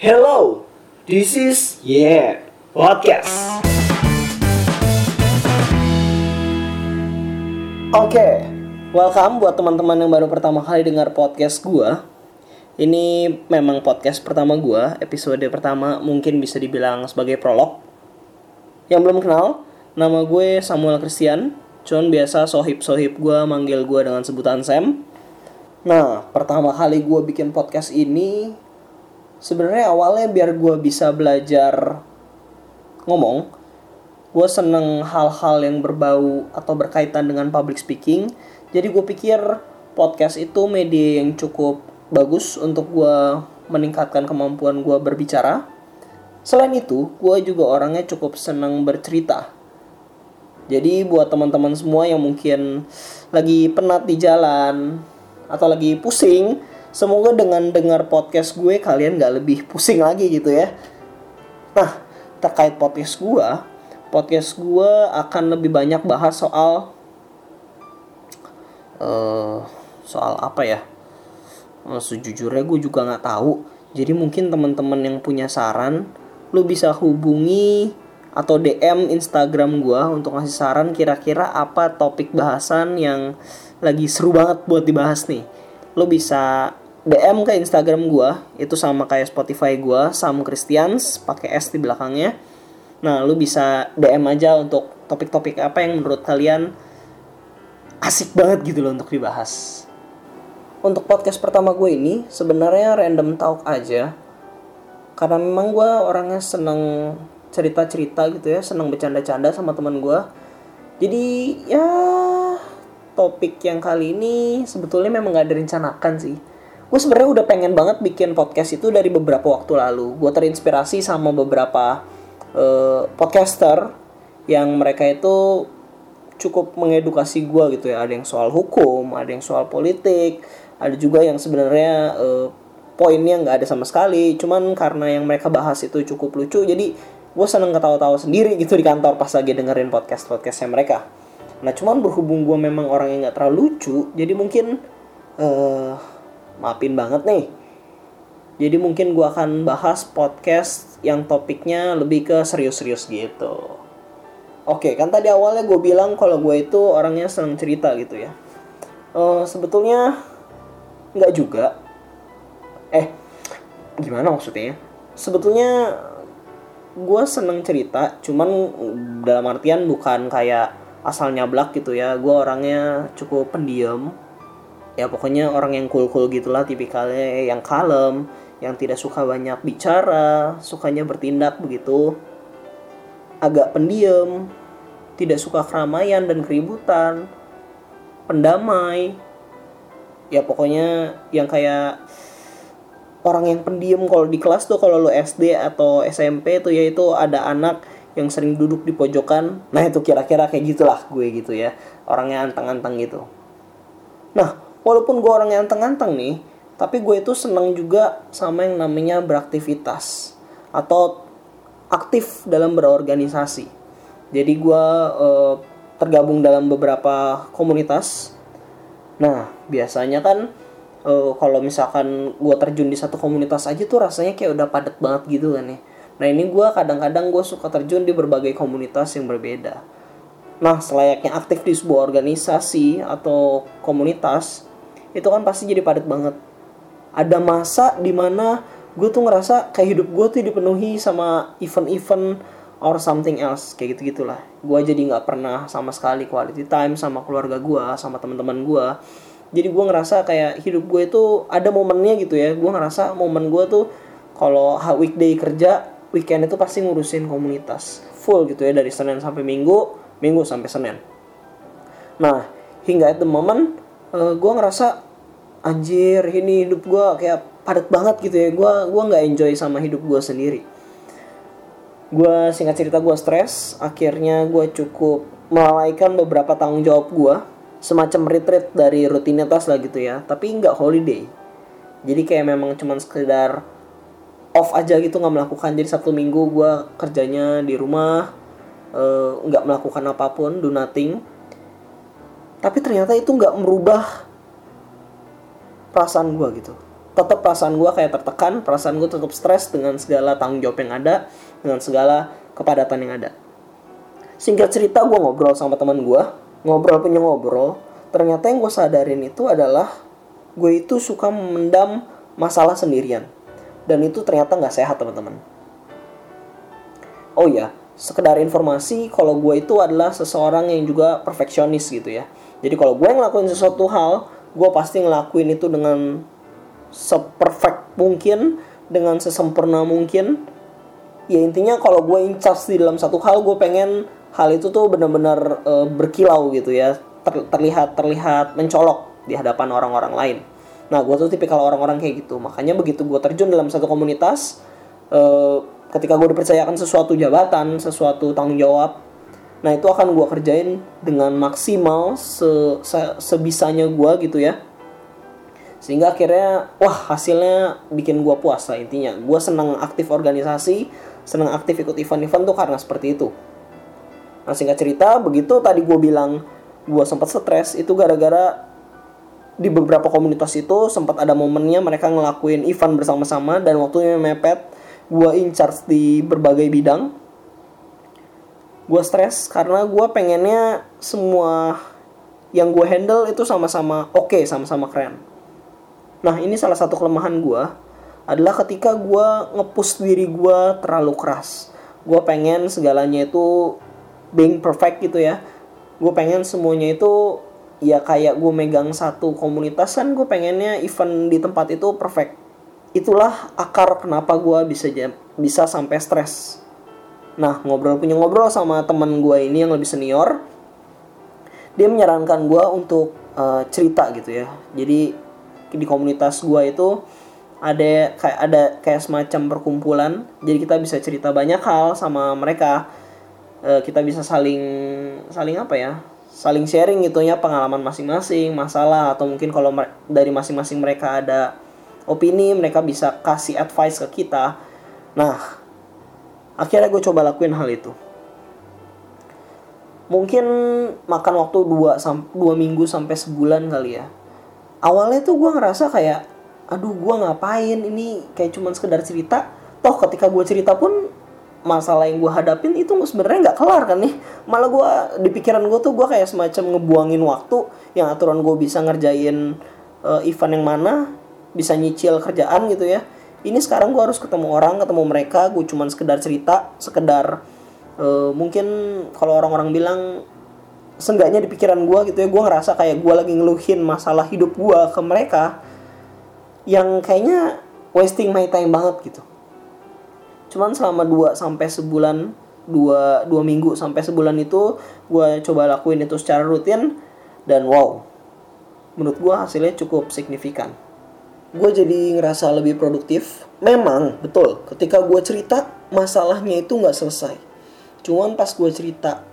Hello, this is Yeah Podcast. Oke, welcome buat teman-teman yang baru pertama kali dengar podcast gua. Ini memang podcast pertama gua, episode pertama mungkin bisa dibilang sebagai prolog. Yang belum kenal, nama gue Samuel Christian. Cuman biasa sohib-sohib gue manggil gue dengan sebutan Sam. Nah, pertama kali gue bikin podcast ini sebenarnya awalnya biar gue bisa belajar ngomong. Gue seneng hal-hal yang berbau atau berkaitan dengan public speaking. Jadi gue pikir podcast itu media yang cukup bagus untuk gue meningkatkan kemampuan gue berbicara. Selain itu, gue juga orangnya cukup seneng bercerita. Jadi buat teman-teman semua yang mungkin lagi penat di jalan, atau lagi pusing, semoga dengan dengar podcast gue kalian gak lebih pusing lagi gitu ya. Nah, terkait podcast gue, podcast gue akan lebih banyak bahas soal uh, soal apa ya? Uh, sejujurnya gue juga nggak tahu. Jadi mungkin teman-teman yang punya saran, lu bisa hubungi atau DM Instagram gue untuk ngasih saran kira-kira apa topik bahasan yang lagi seru banget buat dibahas nih. Lo bisa DM ke Instagram gue, itu sama kayak Spotify gue, Sam Christians, pakai S di belakangnya. Nah, lo bisa DM aja untuk topik-topik apa yang menurut kalian asik banget gitu loh untuk dibahas. Untuk podcast pertama gue ini sebenarnya random talk aja. Karena memang gue orangnya seneng cerita-cerita gitu ya, seneng bercanda-canda sama teman gue. Jadi ya topik yang kali ini sebetulnya memang gak direncanakan sih. Gue sebenarnya udah pengen banget bikin podcast itu dari beberapa waktu lalu. Gue terinspirasi sama beberapa uh, podcaster yang mereka itu cukup mengedukasi gue gitu ya. Ada yang soal hukum, ada yang soal politik, ada juga yang sebenarnya uh, poinnya nggak ada sama sekali. Cuman karena yang mereka bahas itu cukup lucu, jadi gue seneng ketawa-tawa sendiri gitu di kantor pas lagi dengerin podcast podcastnya mereka. Nah cuman berhubung gue memang orang yang gak terlalu lucu, jadi mungkin uh, maafin banget nih. Jadi mungkin gue akan bahas podcast yang topiknya lebih ke serius-serius gitu. Oke, kan tadi awalnya gue bilang kalau gue itu orangnya seneng cerita gitu ya. Uh, sebetulnya nggak juga. Eh, gimana maksudnya? Sebetulnya gue seneng cerita, cuman dalam artian bukan kayak asal nyablak gitu ya gue orangnya cukup pendiam ya pokoknya orang yang cool cool gitulah tipikalnya yang kalem yang tidak suka banyak bicara sukanya bertindak begitu. Agak pendiam tidak suka keramaian dan keributan pendamai. Ya pokoknya yang kayak orang yang pendiam kalau di kelas tuh kalau lo SD atau SMP tuh yaitu ada anak yang sering duduk di pojokan. Nah itu kira-kira kayak gitulah gue gitu ya orangnya anteng-anteng gitu. Nah walaupun gue orangnya anteng-anteng nih tapi gue itu seneng juga sama yang namanya beraktivitas atau aktif dalam berorganisasi. Jadi gue uh, tergabung dalam beberapa komunitas. Nah biasanya kan uh, kalau misalkan gue terjun di satu komunitas aja tuh rasanya kayak udah padat banget gitu kan ya. Nah ini gue kadang-kadang gue suka terjun di berbagai komunitas yang berbeda. Nah selayaknya aktif di sebuah organisasi atau komunitas itu kan pasti jadi padat banget. Ada masa di mana gue tuh ngerasa kayak hidup gue tuh dipenuhi sama event-event or something else kayak gitu gitulah. Gue jadi nggak pernah sama sekali quality time sama keluarga gue, sama teman-teman gue. Jadi gue ngerasa kayak hidup gue itu ada momennya gitu ya. Gue ngerasa momen gue tuh kalau weekday kerja weekend itu pasti ngurusin komunitas full gitu ya dari Senin sampai Minggu, Minggu sampai Senin. Nah, hingga at the moment uh, gue ngerasa anjir ini hidup gue kayak padat banget gitu ya. Gue gua nggak enjoy sama hidup gue sendiri. Gue singkat cerita gue stres, akhirnya gue cukup melalaikan beberapa tanggung jawab gue semacam retreat dari rutinitas lah gitu ya. Tapi nggak holiday. Jadi kayak memang cuman sekedar off aja gitu nggak melakukan. Jadi satu minggu gue kerjanya di rumah. Eh, nggak uh, melakukan apa pun do nothing tapi ternyata itu nggak merubah perasaan gue gitu. Tetap perasaan gue kayak tertekan perasaan gue tetap stres dengan segala tanggung jawab yang ada dengan segala kepadatan yang ada. Singkat cerita gue ngobrol sama teman gue ngobrol punya ngobrol. Ternyata yang gue sadarin itu adalah gue itu suka memendam masalah sendirian. Dan itu ternyata nggak sehat teman-teman. Oh ya sekedar informasi kalau gue itu adalah seseorang yang juga perfeksionis gitu ya jadi kalau gue ngelakuin sesuatu hal gue pasti ngelakuin itu dengan seperfect mungkin dengan sesempurna mungkin. Ya intinya kalau gue incas di dalam satu hal gue pengen hal itu tuh benar-benar e, berkilau gitu ya. Ter, terlihat terlihat mencolok di hadapan orang-orang lain. Nah gue tuh tipikal orang-orang kayak gitu. Makanya begitu gue terjun dalam satu komunitas e, ketika gue dipercayakan sesuatu jabatan sesuatu tanggung jawab nah itu akan gue kerjain dengan maksimal se, se sebisanya gue gitu ya. Sehingga akhirnya wah hasilnya bikin gue puas lah intinya. Gue senang aktif organisasi senang aktif ikut event-event tuh karena seperti itu. Nah singkat cerita begitu tadi gue bilang gue sempat stres itu gara-gara di beberapa komunitas itu sempat ada momennya mereka ngelakuin event bersama-sama dan waktunya mepet. Gue in charge di berbagai bidang gue stres karena gue pengennya semua yang gue handle itu sama-sama oke okay, sama-sama keren Nah ini salah satu kelemahan gue adalah ketika gue ngepush diri gue terlalu keras. Gue pengen segalanya itu being perfect gitu ya. Gue pengen semuanya itu ya kayak gue megang satu komunitas kan gue pengennya event di tempat itu perfect. Itulah akar kenapa gue bisa bisa sampai stres. Nah ngobrol punya ngobrol sama teman gue ini yang lebih senior, dia menyarankan gue untuk uh, cerita gitu ya. Jadi di komunitas gua itu ada kayak ada kayak semacam perkumpulan jadi kita bisa cerita banyak hal sama mereka e, kita bisa saling saling apa ya saling sharing gitu ya pengalaman masing-masing masalah atau mungkin kalau dari masing-masing mereka ada opini mereka bisa kasih advice ke kita nah akhirnya gue coba lakuin hal itu. Mungkin makan waktu dua dua minggu sampai sebulan kali ya. Awalnya tuh gue ngerasa kayak aduh gue ngapain? Ini kayak cuman sekedar cerita. Toh ketika gue cerita pun masalah yang gue hadapin itu sebenarnya nggak kelar kan nih. Malah gue di pikiran gue tuh gue kayak semacam ngebuangin waktu yang aturan gue bisa ngerjain uh, event yang mana bisa nyicil kerjaan gitu ya ini sekarang gue harus ketemu orang ketemu mereka gue cuman sekedar cerita sekedar uh, mungkin kalau orang-orang bilang seenggaknya di pikiran gue gitu ya gue ngerasa kayak gue lagi ngeluhin masalah hidup gue ke mereka yang kayaknya wasting my time banget gitu. Cuman selama 2 sampai sebulan dua dua minggu sampai sebulan itu gue coba lakuin itu secara rutin dan wow menurut gue hasilnya cukup signifikan gue jadi ngerasa lebih produktif. Memang betul. Ketika gue cerita masalahnya itu nggak selesai. Cuman pas gue cerita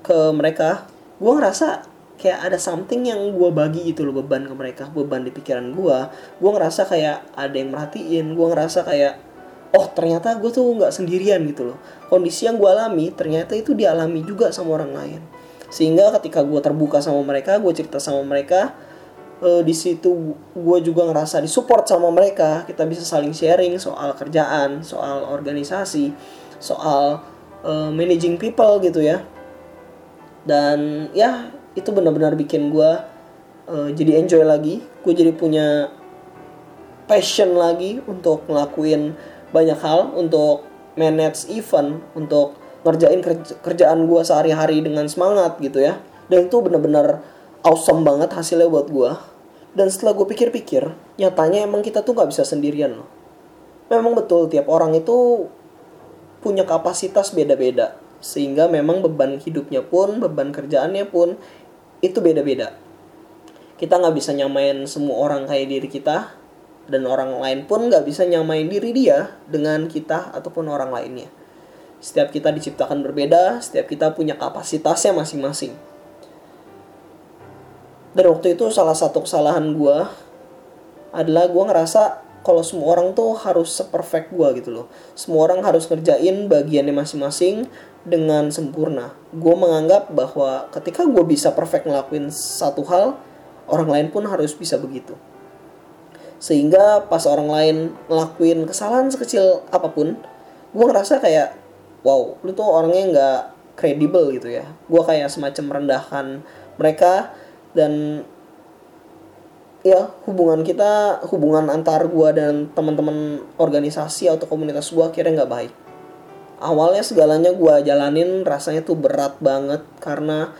ke mereka gue ngerasa kayak ada something yang gue bagi gitu loh beban ke mereka beban di pikiran gue gue ngerasa kayak ada yang merhatiin gue ngerasa kayak oh ternyata gue tuh nggak sendirian gitu loh. Kondisi yang gue alami ternyata itu dialami juga sama orang lain. Sehingga ketika gue terbuka sama mereka gue cerita sama mereka uh, di situ gue juga ngerasa disupport sama mereka. Kita bisa saling sharing soal kerjaan soal organisasi soal uh, managing people gitu ya. Dan ya itu benar-benar bikin gue uh, jadi enjoy lagi. Gue jadi punya passion lagi untuk ngelakuin banyak hal untuk manage event untuk ngerjain kerja kerjaan gue sehari-hari dengan semangat gitu ya. Dan itu benar-benar awesome banget hasilnya buat gue dan setelah gue pikir-pikir nyatanya emang kita tuh nggak bisa sendirian loh. Memang betul tiap orang itu punya kapasitas beda-beda sehingga memang beban hidupnya pun beban kerjaannya pun itu beda-beda. Kita nggak bisa nyamain semua orang kayak diri kita dan orang lain pun nggak bisa nyamain diri dia dengan kita ataupun orang lainnya. Setiap kita diciptakan berbeda setiap kita punya kapasitasnya masing-masing dan waktu itu salah satu kesalahan gue adalah gue ngerasa kalau semua orang tuh harus seperfect gue gitu loh. Semua orang harus ngerjain bagiannya masing-masing dengan sempurna. Gue menganggap bahwa ketika gue bisa perfect ngelakuin satu hal orang lain pun harus bisa begitu. Sehingga pas orang lain ngelakuin kesalahan sekecil apa pun gue ngerasa kayak wow lu tuh orangnya nggak kredibel gitu ya. Gue kayak semacam merendahkan mereka dan ya hubungan kita hubungan antar gue dan teman-teman organisasi atau komunitas gue akhirnya nggak baik. Awalnya segalanya gue jalanin rasanya tuh berat banget karena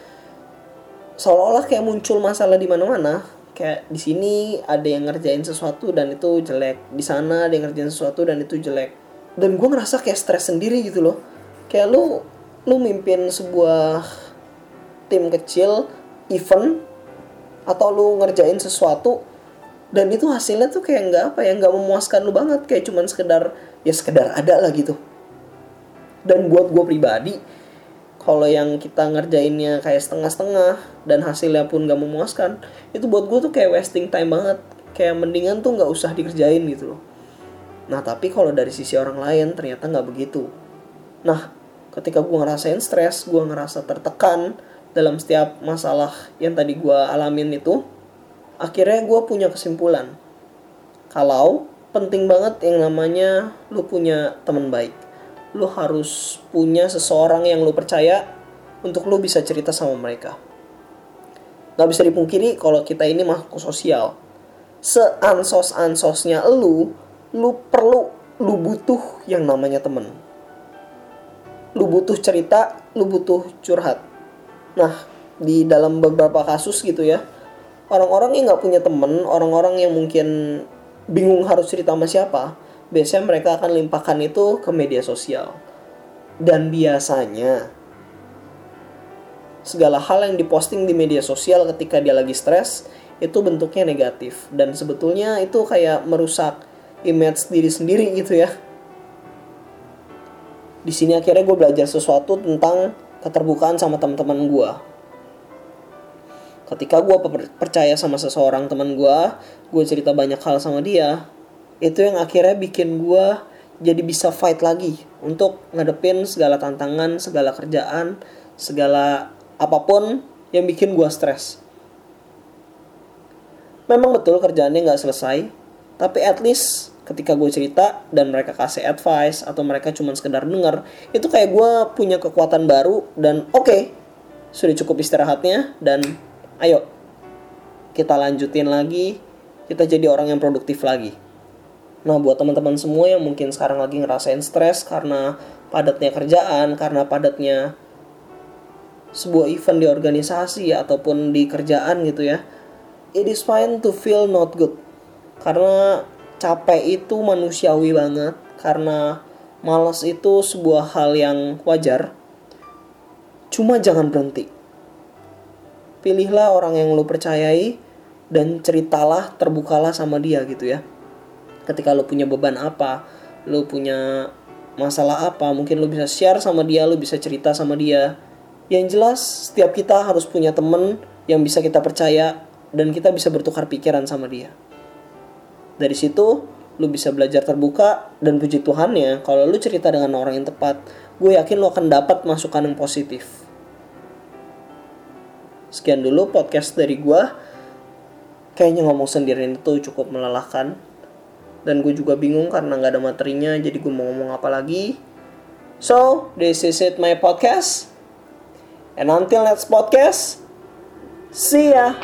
seolah-olah kayak muncul masalah di mana-mana. Kayak di sini ada yang ngerjain sesuatu dan itu jelek. Di sana ada yang ngerjain sesuatu dan itu jelek. Dan gue ngerasa kayak stres sendiri gitu loh. Kayak lu lu mimpin sebuah tim kecil event atau lu ngerjain sesuatu dan itu hasilnya tuh kayak nggak apa ya nggak memuaskan lu banget. Kayak cuman sekedar ya sekedar ada lah gitu. Dan buat gue pribadi kalau yang kita ngerjainnya kayak setengah-setengah dan hasilnya pun gak memuaskan itu buat gue tuh kayak wasting time banget. Kayak mendingan tuh nggak usah dikerjain gitu loh. Nah tapi kalau dari sisi orang lain ternyata nggak begitu. Nah ketika gue ngerasain stres gue ngerasa tertekan dalam setiap masalah yang tadi gue alamin itu akhirnya gue punya kesimpulan kalau penting banget yang namanya lu punya teman baik lu harus punya seseorang yang lu percaya untuk lu bisa cerita sama mereka. Gak bisa dipungkiri kalau kita ini makhluk sosial. Seansos-ansosnya lu, lu perlu, lu butuh yang namanya temen. Lu butuh cerita, lu butuh curhat. Nah, di dalam beberapa kasus gitu ya, orang-orang yang gak punya temen, orang-orang yang mungkin bingung harus cerita sama siapa, biasanya mereka akan limpahkan itu ke media sosial. Dan biasanya segala hal yang diposting di media sosial ketika dia lagi stres itu bentuknya negatif dan sebetulnya itu kayak merusak image diri sendiri gitu ya. Di sini akhirnya gue belajar sesuatu tentang keterbukaan sama teman-teman gue. Ketika gue percaya sama seseorang teman gue, gue cerita banyak hal sama dia, itu yang akhirnya bikin gue jadi bisa fight lagi untuk ngadepin segala tantangan, segala kerjaan, segala apa pun yang bikin gue stres. Memang betul kerjaannya nggak selesai, tapi at least ketika gue cerita dan mereka kasih advice atau mereka cuma sekedar denger, itu kayak gue punya kekuatan baru dan oke, okay, sudah cukup istirahatnya dan ayo kita lanjutin lagi, kita jadi orang yang produktif lagi. Nah, buat teman-teman semua yang mungkin sekarang lagi ngerasain stres karena padatnya kerjaan, karena padatnya sebuah event di organisasi ataupun di kerjaan gitu ya. It is fine to feel not good. Karena capek itu manusiawi banget, karena malas itu sebuah hal yang wajar. Cuma jangan berhenti. Pilihlah orang yang lo percayai dan ceritalah, terbukalah sama dia gitu ya ketika lo punya beban apa lo punya masalah apa mungkin lo bisa share sama dia lo bisa cerita sama dia yang jelas setiap kita harus punya temen yang bisa kita percaya dan kita bisa bertukar pikiran sama dia dari situ lu bisa belajar terbuka dan puji Tuhan ya kalau lu cerita dengan orang yang tepat. Gue yakin lu akan dapat masukan yang positif. Sekian dulu podcast dari gue kayaknya ngomong sendirian itu cukup melelahkan. Dan gue juga bingung karena nggak ada materinya jadi gue mau ngomong apa lagi. So this is it my podcast. And until next podcast see ya